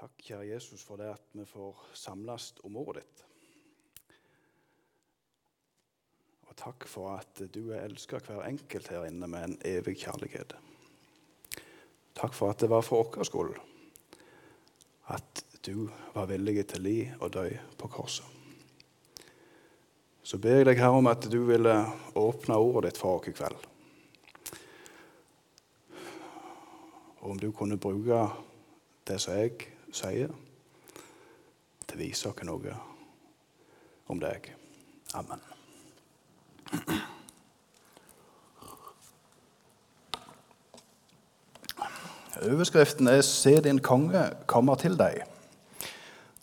Takk, kjære Jesus, for det at vi får samles om ordet ditt. Og takk for at du er elska hver enkelt her inne med en evig kjærlighet. Takk for at det var for vår skyld at du var villig til li og dø på korset. Så ber jeg deg her om at du ville åpne ordet ditt for oss i kveld. Og om du kunne bruke det som jeg sier, til å vise oss noe om deg. Amen. Overskriften er 'Se din konge kommer til deg'.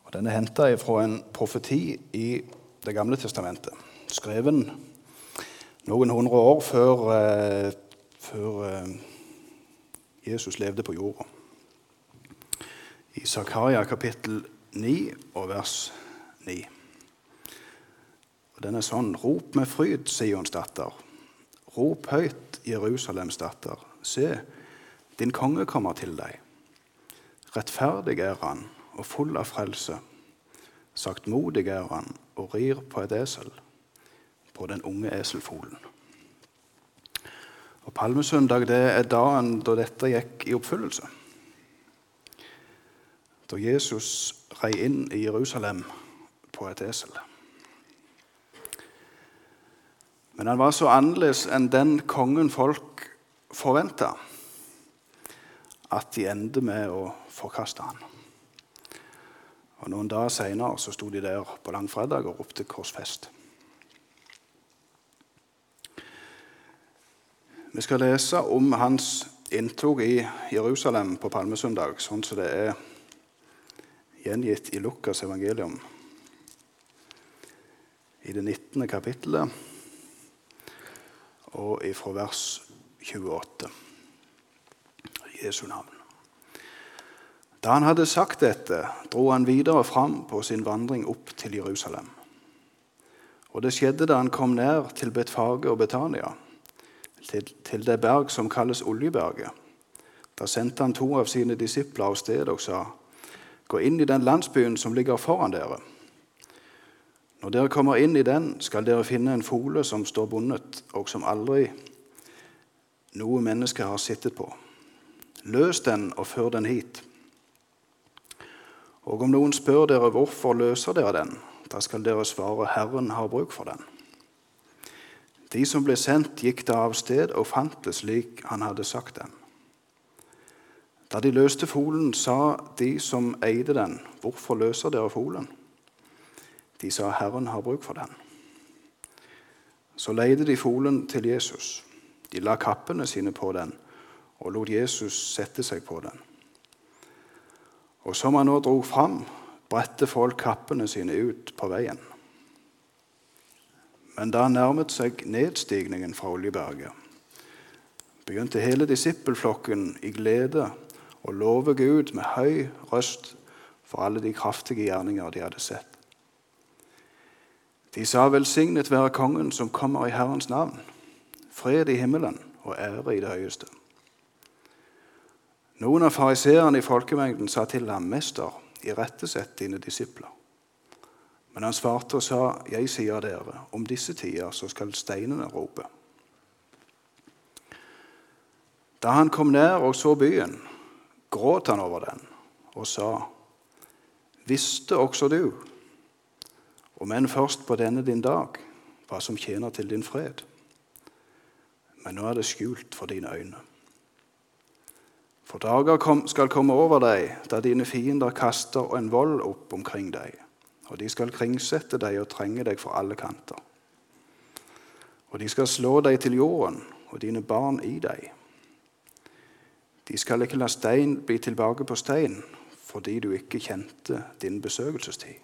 Og Den er henta fra en profeti i Det gamle testamentet, skreven noen hundre år før, eh, før eh, Jesus levde på jorda. I Zakaria kapittel 9 og vers 9. Og Den er sånn Rop med fryd, Sions datter. Rop høyt, Jerusalems datter. Se, din konge kommer til deg. Rettferdig er han og full av frelse. Saktmodig er han og rir på et esel, på den unge eselfolen. Og Palmesøndag det er dagen da dette gikk i oppfyllelse. Da Jesus rei inn i Jerusalem på et esel. Men han var så annerledes enn den kongen folk forventa, at de endte med å forkaste han. Og Noen dager seinere sto de der på langfredag og ropte 'korsfest'. Vi skal lese om hans inntog i Jerusalem på palmesøndag, sånn som det er gjengitt i Lukas evangelium i det 19. kapittelet og ifra vers 28. Jesu navn. Da han hadde sagt dette, dro han videre fram på sin vandring opp til Jerusalem. Og det skjedde da han kom ned til Betfage og Betania, til, til det berg som kalles Oljeberget. Da sendte han to av sine disipler av sted og sa:" Gå inn i den landsbyen som ligger foran dere. Når dere kommer inn i den, skal dere finne en fole som står bundet, og som aldri noe menneske har sittet på. Løs den og før den hit. Og om noen spør dere hvorfor løser dere den, da skal dere svare Herren har bruk for den. De som ble sendt, gikk da av sted og fant det slik han hadde sagt dem. Da de løste folen, sa de som eide den, hvorfor løser dere folen? De sa, Herren har bruk for den. Så leide de folen til Jesus. De la kappene sine på den og lot Jesus sette seg på den. Og som han nå dro fram, bredte folk kappene sine ut på veien. Men da nærmet seg nedstigningen fra Oljeberget, begynte hele disippelflokken i glede å love Gud med høy røst for alle de kraftige gjerninger de hadde sett. De sa, 'Velsignet være Kongen som kommer i Herrens navn', fred i himmelen og ære i det høyeste. Noen av fariseerne i folkemengden sa til ham, 'Mester, irettesett dine disipler.' Men han svarte og sa, 'Jeg sier dere, om disse tider så skal steinene rope.' Da han kom ned og så byen, gråt han over den og sa, 'Visste også du, om enn først på denne din dag, hva som tjener til din fred?' Men nå er det skjult for dine øyne. For dager skal komme over deg da dine fiender kaster en vold opp omkring deg, og de skal kringsette deg og trenge deg fra alle kanter. Og de skal slå deg til jorden og dine barn i deg. De skal ikke la stein bli tilbake på stein fordi du ikke kjente din besøkelsestid.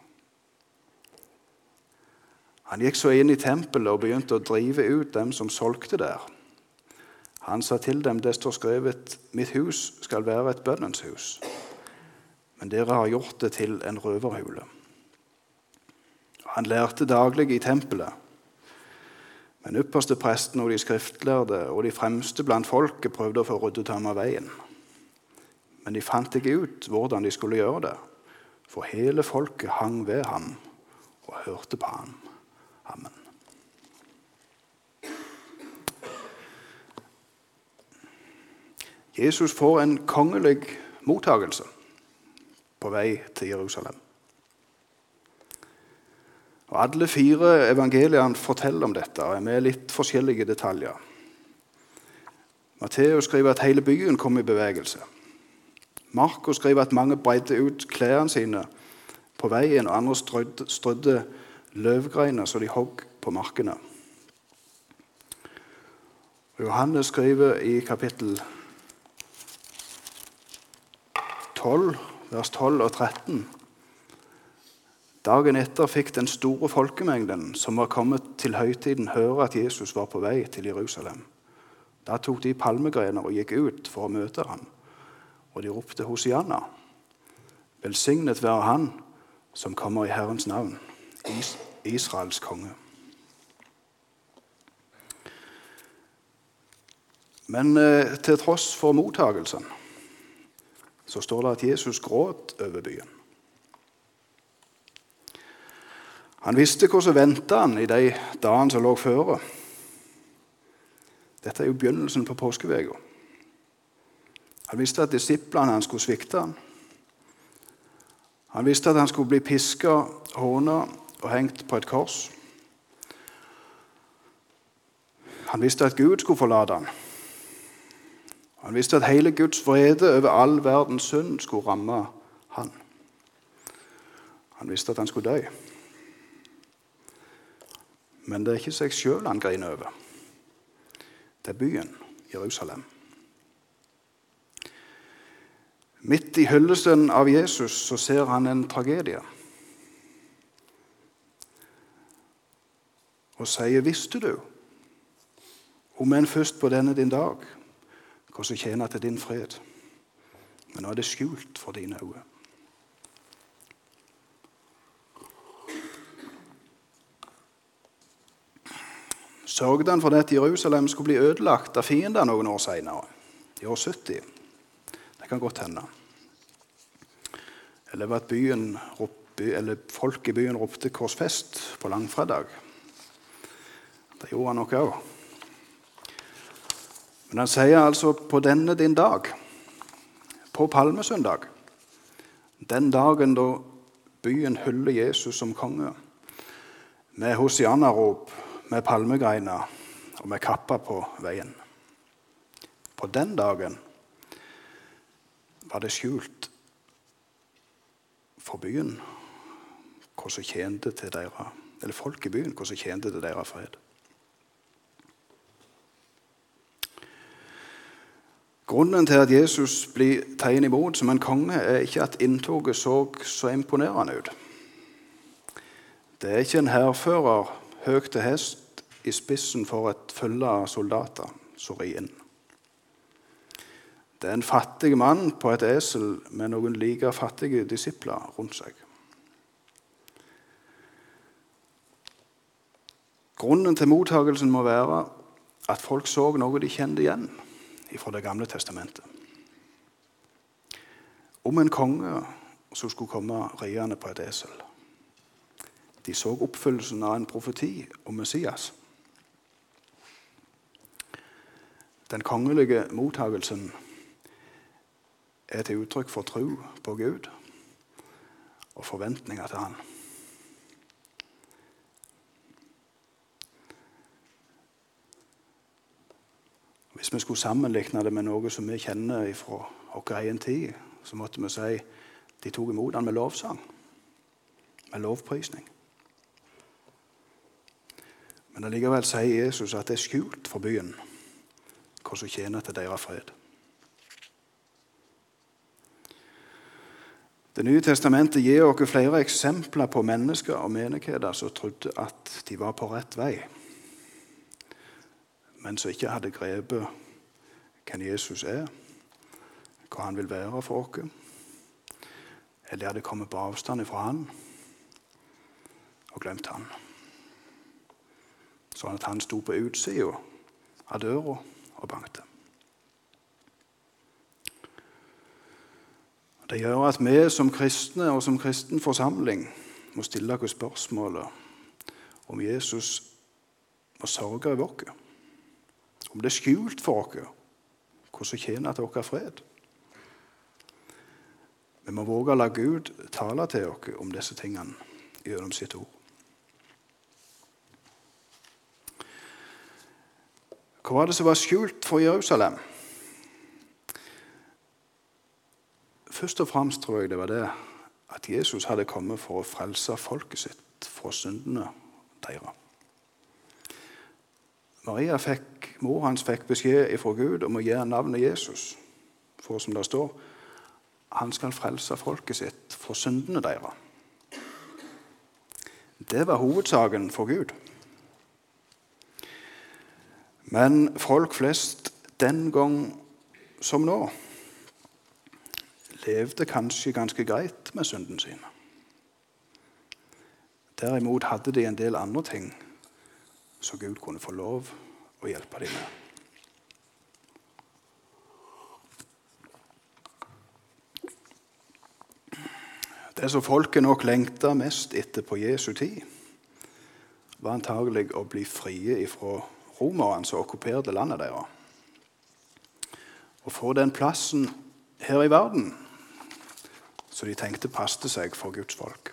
Han gikk så inn i tempelet og begynte å drive ut dem som solgte der. Han sa til dem, det står skrevet, mitt hus skal være et bønnens hus, men dere har gjort det til en røverhule. Han lærte daglig i tempelet, men ypperste presten og de skriftlærde og de fremste blant folket prøvde å få ryddet ham av veien. men de fant ikke ut hvordan de skulle gjøre det, for hele folket hang ved ham og hørte på ham. Amen. Jesus får en kongelig mottagelse på vei til Jerusalem. Og Alle fire evangeliene forteller om dette og er med litt forskjellige detaljer. Matteus skriver at hele byen kom i bevegelse. Markus skriver at mange breidde ut klærne sine på veien, og andre strødde, strødde løvgreiner så de hogg på markene. Johannes skriver i kapittel 12, vers 12 og 13 Dagen etter fikk den store folkemengden som var kommet til høytiden, høre at Jesus var på vei til Jerusalem. Da tok de palmegrener og gikk ut for å møte ham, og de ropte Hosianna. Velsignet være Han som kommer i Herrens navn, Israels konge. Men eh, til tross for mottagelsen så står det at Jesus gråt over byen. Han visste hva som venta han i de dagene som lå føre. Dette er jo begynnelsen på påskeveka. Han visste at disiplene hans skulle svikte han. Han visste at han skulle bli piska, håna og hengt på et kors. Han visste at Gud skulle forlate han. Han visste at hele Guds vrede over all verdens synd skulle ramme han. Han visste at han skulle dø. Men det er ikke seg sjøl han griner over. Det er byen Jerusalem. Midt i hyllesten av Jesus så ser han en tragedie. Og sier, 'Visste du, om enn først på denne din dag, hva som tjener til din fred?' Men nå er det skjult for dine øyne. Sørget han for at Jerusalem skulle bli ødelagt av fiender noen år senere, i år 70. Det kan godt hende. Eller at byen, eller folk i byen ropte 'korsfest' på langfredag. Det gjorde han nok òg. Men han sier altså 'på denne din dag', på palmesøndag, den dagen da byen hyller Jesus som konge, med hosianarop med palmegreiner og med kappa på veien. På den dagen var det skjult for byen hva som tjente til deres, eller folk i byen hva som tjente til deres fred. Grunnen til at Jesus blir tatt imot som en konge, er ikke at inntoget så så imponerende ut. Det er ikke en hærfører høyt til hest i spissen for et følge av soldater som rir inn. Det er en fattig mann på et esel med noen like fattige disipler rundt seg. Grunnen til mottagelsen må være at folk så noe de kjente igjen fra Det gamle testamentet. Om en konge som skulle komme riende på et esel. De så oppfyllelsen av en profeti om Messias. Den kongelige mottagelsen er til uttrykk for tro på Gud og forventninger til Han. Hvis vi skulle sammenligne det med noe som vi kjenner fra vår egen tid, så måtte vi si de tok imot han med lovsang, med lovprisning. Men allikevel sier Jesus at det er skjult for byen hva som tjener til deres fred. Det nye testamentet gir oss flere eksempler på mennesker og menigheter som trodde at de var på rett vei, men som ikke hadde grepet hvem Jesus er, hva han vil være for oss, eller hadde kommet på avstand fra han og glemt han. Sånn at han sto på utsida av døra og bankte. Det gjør at vi som kristne og som kristen forsamling må stille oss spørsmålet om Jesus må sørge over oss. Om det er skjult for oss hvordan tjener til oss fred. Vi må våge å la Gud tale til oss om disse tingene gjennom sitt ord. Hva var det som var skjult for Jerusalem? Først og fremst tror jeg det var det at Jesus hadde kommet for å frelse folket sitt fra syndene deres. Maria fikk, Mor hans fikk beskjed fra Gud om å gi navnet Jesus. For som det står han skal frelse folket sitt fra syndene deres. Det var hovedsaken for Gud. Men folk flest den gang som nå levde kanskje ganske greit med synden sin. Derimot hadde de en del andre ting som Gud kunne få lov å hjelpe dem med. Det som folket nok lengta mest etter på Jesu tid, var antagelig å bli frie fra romerne som okkuperte landet deres. Å få den plassen her i verden som de tenkte passet seg for Guds folk.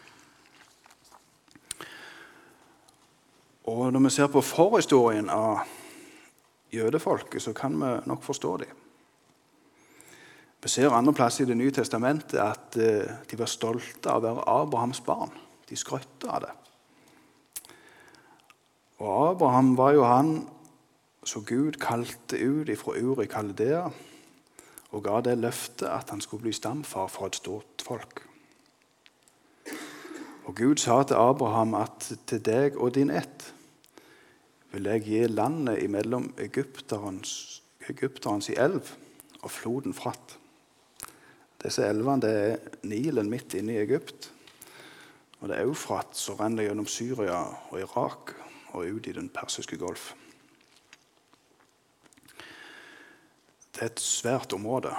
Og Når vi ser på forhistorien av jødefolket, så kan vi nok forstå dem. Vi ser andre plasser i Det nye testamentet at eh, de var stolte av å være Abrahams barn. De skrøtte av det. Og Abraham var jo han som Gud kalte ut fra Ur i Kaldea og ga det løftet at han skulle bli stamfar for et stort folk. Og Gud sa til Abraham at til deg og din ett vil jeg gi landet imellom egypterens, egypterens i elv og floden Fratt. Disse elvene det er Nilen midt inne i Egypt. Og det er Eufrat som renner gjennom Syria og Irak og ut i Den persiske golf. Det er et svært område.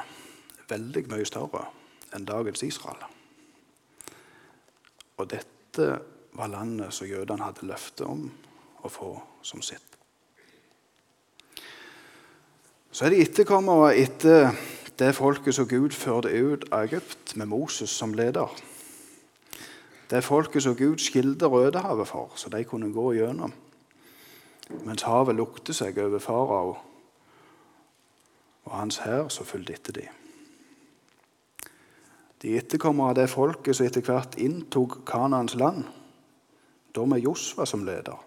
Veldig mye større enn dagens Israel. Og dette var landet som jødene hadde løfte om å få som sitt. Så er de etterkommere etter det folket som Gud førte ut av Egypt med Moses som leder. Det folket som Gud skilte Rødehavet for, så de kunne gå gjennom. Mens havet lukte seg over farao og hans hær som fulgte etter dem. De etterkommer av det folket som etter hvert inntok Kanans land, da med Josva som leder.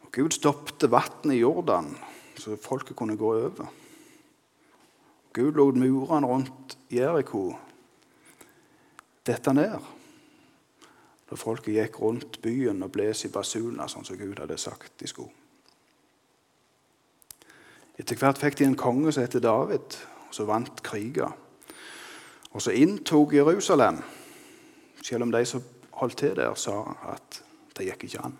Og Gud stoppet vannet i Jordan, så folket kunne gå over. Gud lot murene rundt Jeriko dette ned da folket gikk rundt byen og bles i basuner, sånn som Gud hadde sagt de skulle. Etter hvert fikk de en konge som het David, og som vant kriger. Og så inntok Jerusalem, selv om de som holdt til der, sa at det gikk ikke an.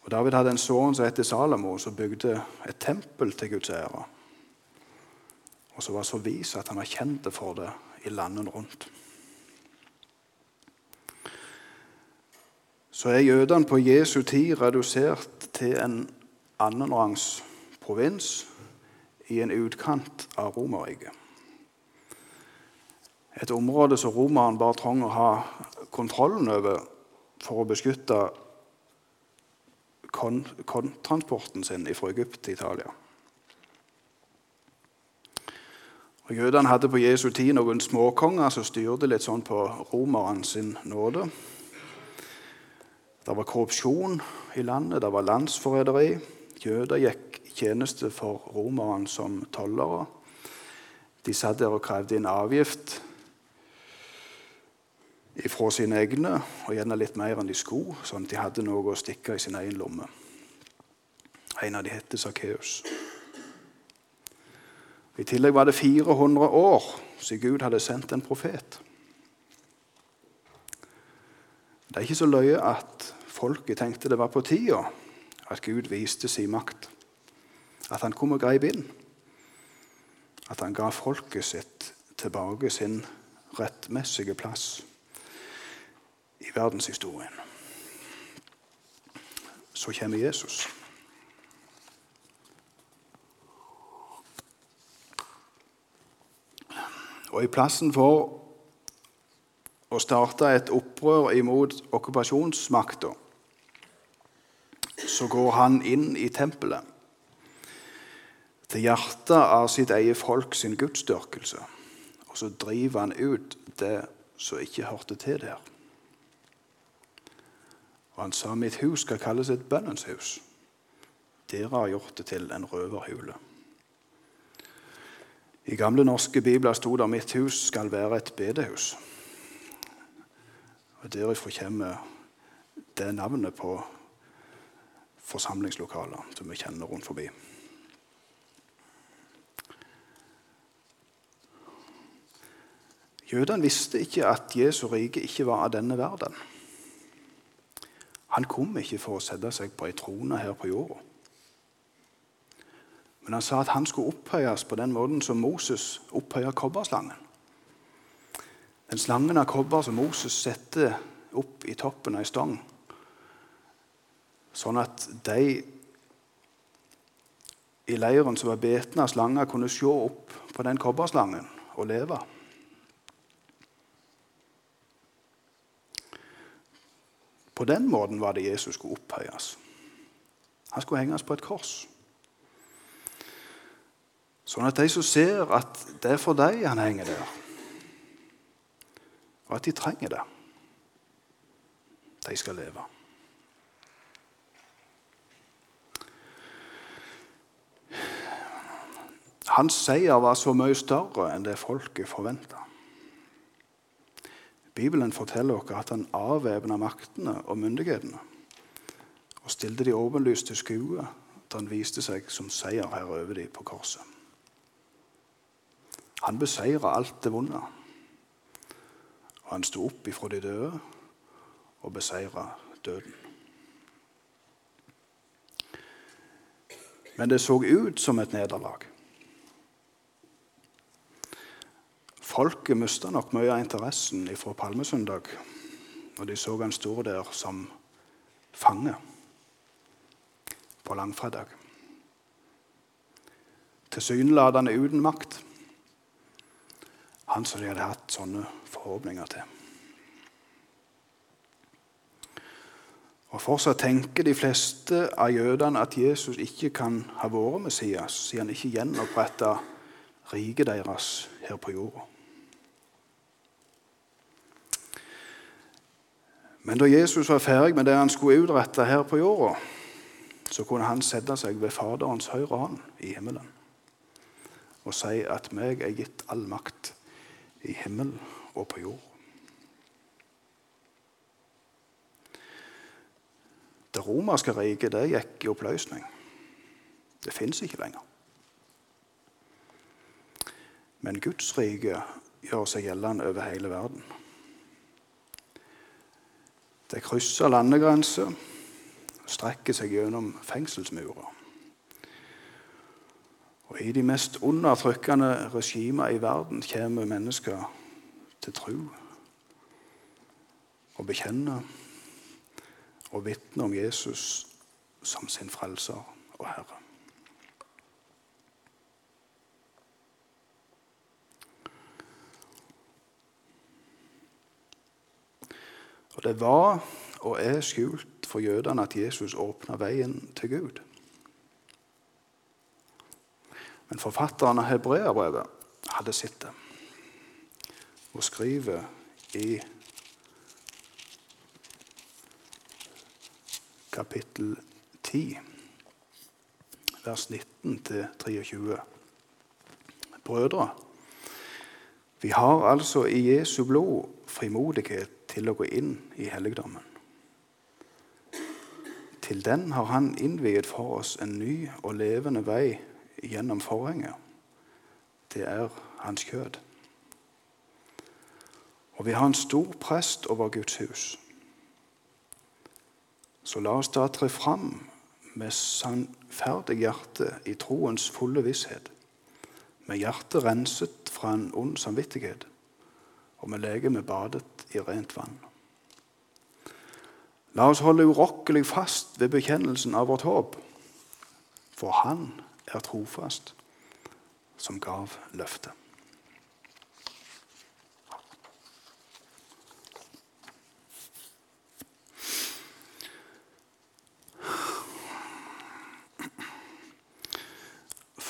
Og David hadde en sønn som het Salomo, som bygde et tempel til Guds ære. Og som var så vis at han var kjent for det i landene rundt. Så er jødene på Jesu tid redusert til en annenrangs provins i en utkant av Romerriket. Et område som romeren bare trenger å ha kontrollen over for å beskytte kontransporten sin fra Egypt til Italia. Og Jødene hadde på Jesu tid noen småkonger som styrte litt sånn på romerne sin nåde. Det var korrupsjon i landet, det var landsforræderi. Jøder gikk tjeneste for romerne som tollere. De satt der og krevde inn avgift fra sine egne, og gjerne litt mer enn de skulle, sånn at de hadde noe å stikke i sin egen lomme. En av de het Sakkeus. I tillegg var det 400 år siden Gud hadde sendt en profet. Det er ikke så løye at folket tenkte det var på tida at Gud viste sin makt. At han kom og grep inn. At han ga folket sitt tilbake sin rettmessige plass i verdenshistorien. Så kommer Jesus. Og i plassen for å starte et opprør imot okkupasjonsmakta, så går han inn i tempelet, til hjertet av sitt eget folk sin gudsdyrkelse. Og så driver han ut det som ikke hørte til der. Og han sa mitt hus skal kalles et bønnens hus. Dere har gjort det til en røverhule. I gamle norske bibler sto det 'Mitt hus skal være et bedehus'. Og Derifra kommer det navnet på forsamlingslokaler som vi kjenner rundt forbi. Jødene visste ikke at Jesu rike ikke var av denne verden. Han kom ikke for å sette seg på ei trone her på jorda. Men han sa at han skulle opphøyes på den måten som Moses opphøyer kobberslangen. Den slangen av kobber som Moses setter opp i toppen av ei stang, sånn at de i leiren som var betne av slanger, kunne se opp på den kobberslangen og leve. På den måten var det Jesus skulle opphøyes. Han skulle henges på et kors. Sånn at de som ser at det er for dem han henger der, og at de trenger det, de skal leve. Hans seier var så mye større enn det folket forventa. Bibelen forteller oss at han avvæpna maktene og myndighetene og stilte de åpenlyst til skue da han viste seg som seier her over dem på korset. Han beseira alt det vonde. Og han sto opp ifra de døde og beseira døden. Men det så ut som et nederlag. Folket mista nok mye av interessen fra palmesøndag når de så han stå der som fange på langfredag. Tilsynelatende uten makt. Han som de hadde hatt sånne forhåpninger til. Og Fortsatt tenker de fleste av jødene at Jesus ikke kan ha vært Messias, siden han ikke gjenoppretta riket deres her på jorda. Men da Jesus var ferdig med det han skulle utrette her på jorda, så kunne han sette seg ved Faderens høyre hånd i himmelen og si at meg er gitt all makt i himmel og på jord. Det romerske riket det gikk i oppløsning. Det fins ikke lenger. Men Guds rike gjør seg gjeldende over hele verden. Det krysser landegrenser, og strekker seg gjennom fengselsmurer. Og I de mest undertrykkende regimer i verden kommer mennesker til tro og bekjenner og vitner om Jesus som sin frelser og herre. Og det var og er skjult for jødene at Jesus åpna veien til Gud. Men forfatteren av hebreerbrevet hadde sett det og skriver i kapittel 10, vers 19-23. Brødre, vi har altså i Jesu blod frimodighet til å gå inn i helligdommen. Til den har han innviet for oss en ny og levende vei gjennom forhenget. Det er hans kjød. Og vi har en stor prest over Guds hus. Så la oss da tre fram med sannferdig hjerte i troens fulle visshet, med hjertet renset fra en ond samvittighet, og med legemet badet i rent vann. La oss holde urokkelig fast ved bekjennelsen av vårt håp, for Han er trofast, som gav løftet.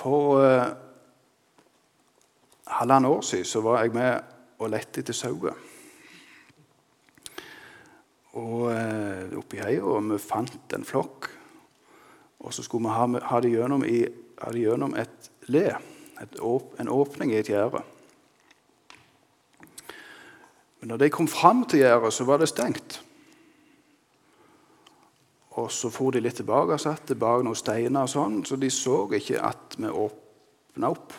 For eh, halvannet år siden var jeg med og lette etter sauer. Og uh, oppi heia, og vi fant en flokk. Og så skulle vi ha, ha det gjennom, i, gjennom et le, et åp, en åpning i et gjerde. Men når de kom fram til gjerdet, så var det stengt. Og så for de litt tilbake og satt tilbake noen steiner, og sånn, så de så ikke at vi åpna opp.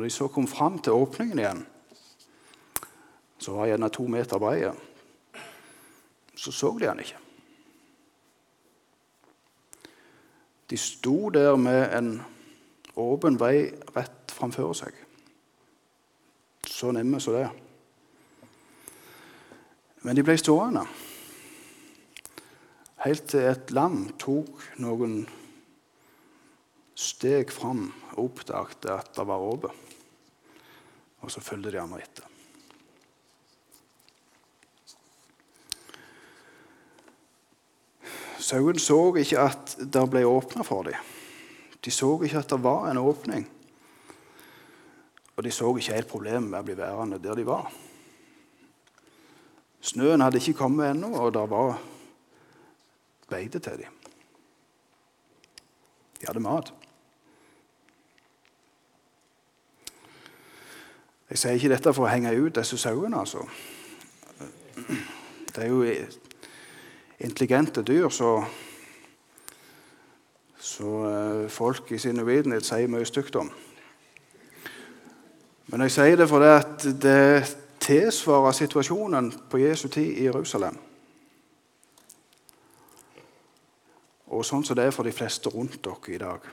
Når de så kom fram til åpningen igjen, så var gjerne to meter brei, så så de han ikke. De sto der med en åpen vei rett framfor seg. Så nemme som det. Men de ble stående helt til et lam tok noen steg fram og oppdaget at det var åpent. Og så fulgte de andre etter. Sauen så ikke at det ble åpna for dem. De så ikke at det var en åpning. Og de så ikke helt problemet med å bli værende der de var. Snøen hadde ikke kommet ennå, og det var beite til dem. De hadde mat. Jeg sier ikke dette for å henge ut disse sauene, altså. Det er jo intelligente dyr, så, så eh, folk i sin uvitenhet sier mye stygt om. Men jeg sier det fordi det tilsvarer situasjonen på Jesu tid i Jerusalem. og sånn som det er for de fleste rundt dere i dag.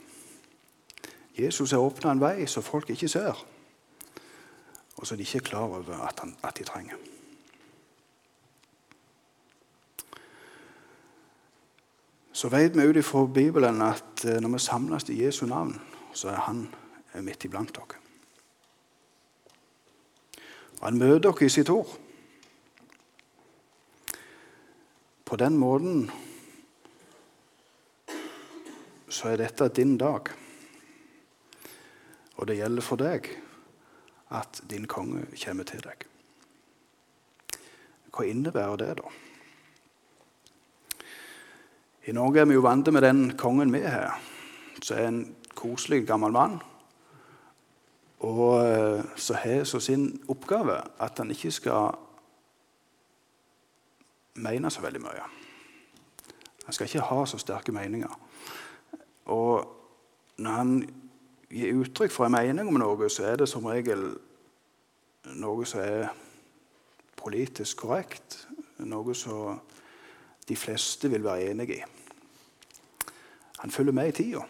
Jesus har åpna en vei som folk ikke ser, og så de ikke er klar over at, han, at de trenger. Så vet vi ut ifra Bibelen at eh, når vi samles i Jesu navn, så er han midt iblant dere. Og han møter dere i sitt ord. På den måten så er dette din dag. Og det gjelder for deg at din konge kommer til deg. Hva innebærer det, da? I Norge er vi jo vant med den kongen vi har, som er en koselig, gammel mann. Og eh, så har så sin oppgave at han ikke skal mene så veldig mye. Han skal ikke ha så sterke meninger. Og når han gir uttrykk for en mening om noe, så er det som regel noe som er politisk korrekt. Noe som de fleste vil være enig i. Han følger med i tida.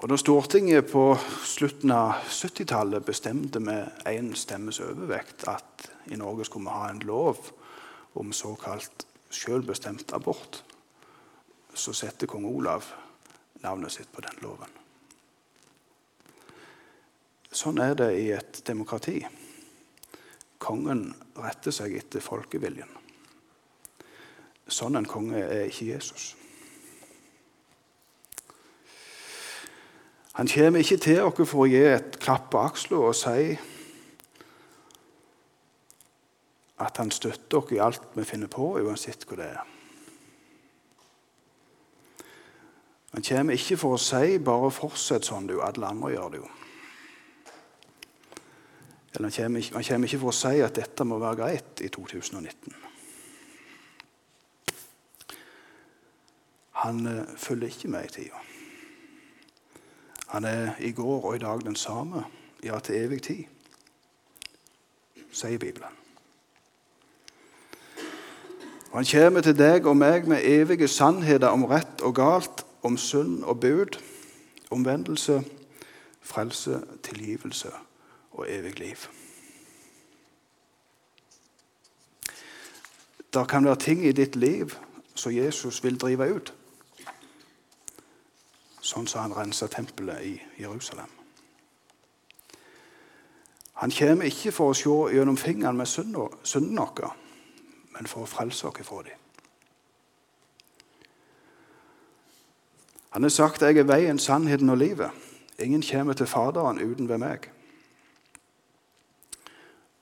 Og da Stortinget på slutten av 70-tallet bestemte med én stemmes overvekt at i Norge skulle vi ha en lov om såkalt selvbestemt abort, så setter kong Olav navnet sitt på den loven. Sånn er det i et demokrati. Kongen retter seg etter folkeviljen. Sånn en konge er ikke Jesus. Han kommer ikke til oss for å gi et klapp på aksla og si at han støtter oss i alt vi finner på, uansett hva det er. Han kommer ikke for å si 'bare fortsett sånn, du. Alle andre gjør det jo'. Eller han kommer, ikke, han kommer ikke for å si at dette må være greit i 2019. Han uh, følger ikke med i tida. Han er i går og i dag den samme, ja, til evig tid, sier Bibelen. Og Han kommer til deg og meg med evige sannheter om rett og galt om synd og bud, omvendelse, frelse, tilgivelse og evig liv. Det kan være ting i ditt liv som Jesus vil drive ut. Sånn som han rensa tempelet i Jerusalem. Han kommer ikke for å se gjennom fingeren med synden vår, men for å frelse oss fra dem. Han har sagt 'Jeg er veien, sannheten og livet'. Ingen kommer til Faderen uten ved meg.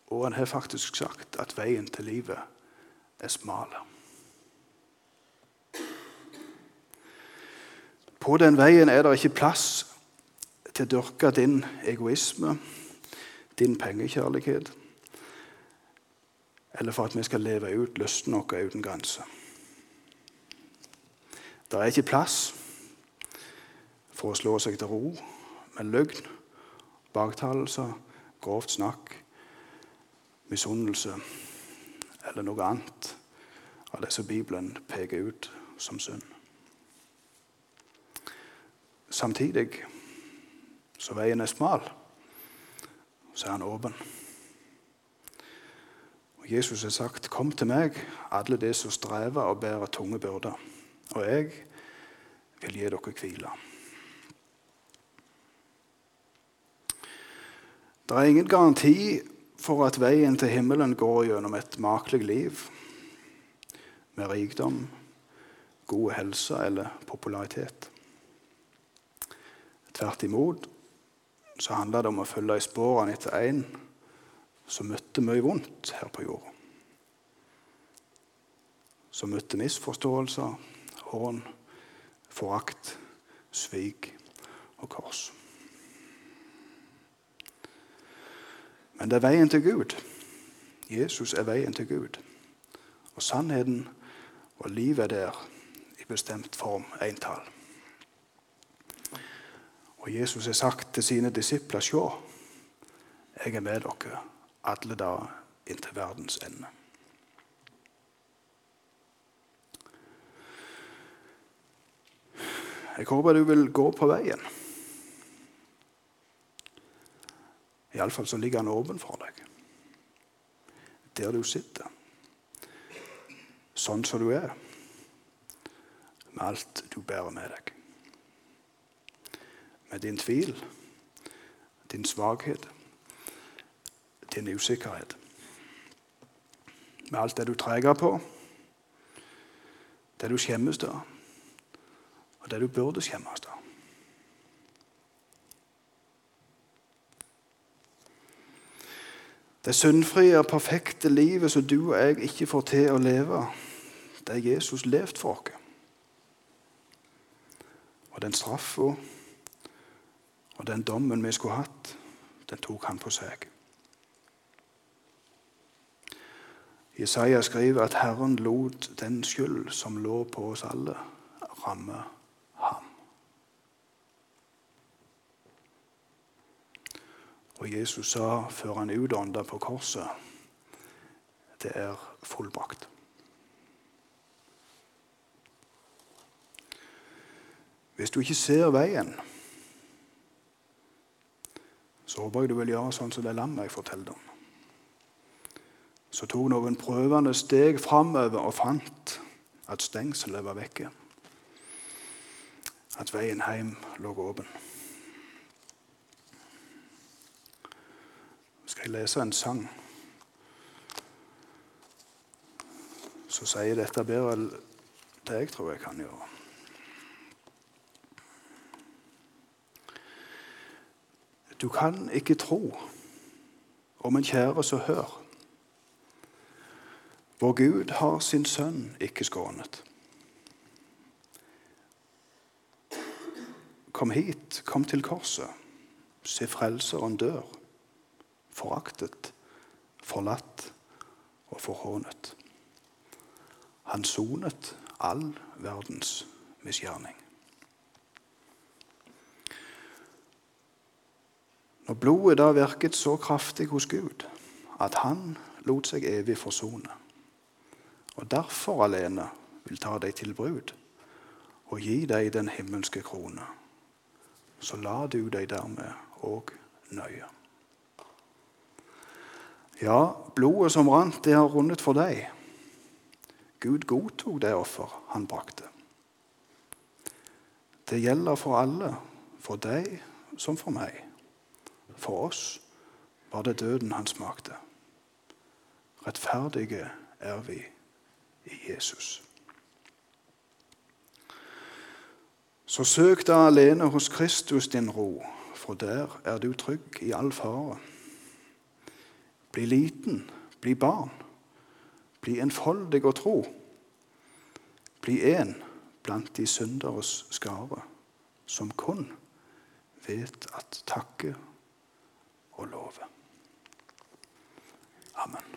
Og han har faktisk sagt at veien til livet er smal. På den veien er det ikke plass til å dyrke din egoisme, din pengekjærlighet, eller for at vi skal leve ut lysten vår uten grenser. Det er ikke plass for å slå seg til ro med løgn, baktalelser, grovt snakk, misunnelse eller noe annet av det som Bibelen peker ut som synd. Samtidig, så veien er smal, så er han åpen. Jesus har sagt, 'Kom til meg, alle de som strever og bærer tunge byrder, og jeg vil gi dere hvile.' Det er ingen garanti for at veien til himmelen går gjennom et makelig liv med rikdom, god helse eller popularitet. Tvert imot så handler det om å følge i sporene etter en som møtte mye vondt her på jorda. Som møtte misforståelser, hån, forakt, svik og kors. Men det er veien til Gud. Jesus er veien til Gud. Og sannheten og livet er der i bestemt form, entall. Og Jesus har sagt til sine disipler Se, jeg er med dere alle dager inntil verdens ende. Jeg håper du vil gå på veien. Iallfall så ligger han åpen for deg. Der du sitter. Sånn som du er. Med alt du bærer med deg. Med din tvil, din svakhet, din usikkerhet. Med alt det du treger på, det du skjemmes av, og det du burde skjemmes av. Det syndfrie perfekte livet som du og jeg ikke får til å leve, det er Jesus levd for oss. Og den straffa og den dommen vi skulle hatt, den tok han på seg. Jesaja skriver at Herren lot den skyld som lå på oss alle, ramme Og Jesus sa før han utånda på korset det er fullbrakt. Hvis du ikke ser veien, så håper jeg du vil gjøre sånn som det lammet jeg fortalte om. Så tok noen prøvende steg framover og fant at stengselet var vekke. At veien hjem lå åpen. Skal lese en sang Så sier dette bedre enn det jeg tror jeg kan gjøre. Du kan ikke tro om en kjære så hør. Vår Gud har sin sønn ikke skånet. Kom hit, kom til korset. Se Frelseren dør foraktet, forlatt og forhånet. Han sonet all verdens misgjerning. Når blodet da virket så kraftig hos Gud at han lot seg evig forsone, og derfor alene vil ta deg til brud og gi deg den himmelske krone, så la du deg dermed òg nøye. Ja, blodet som rant, det har rundet for deg. Gud godtok det offer han brakte. Det gjelder for alle, for deg som for meg. For oss var det døden han smakte. Rettferdige er vi i Jesus. Så søk da alene hos Kristus din ro, for der er du trygg i all fare. Bli liten, bli barn, bli enfoldig og tro. Bli en blant de synderes skare, som kun vet at takke og love. Amen.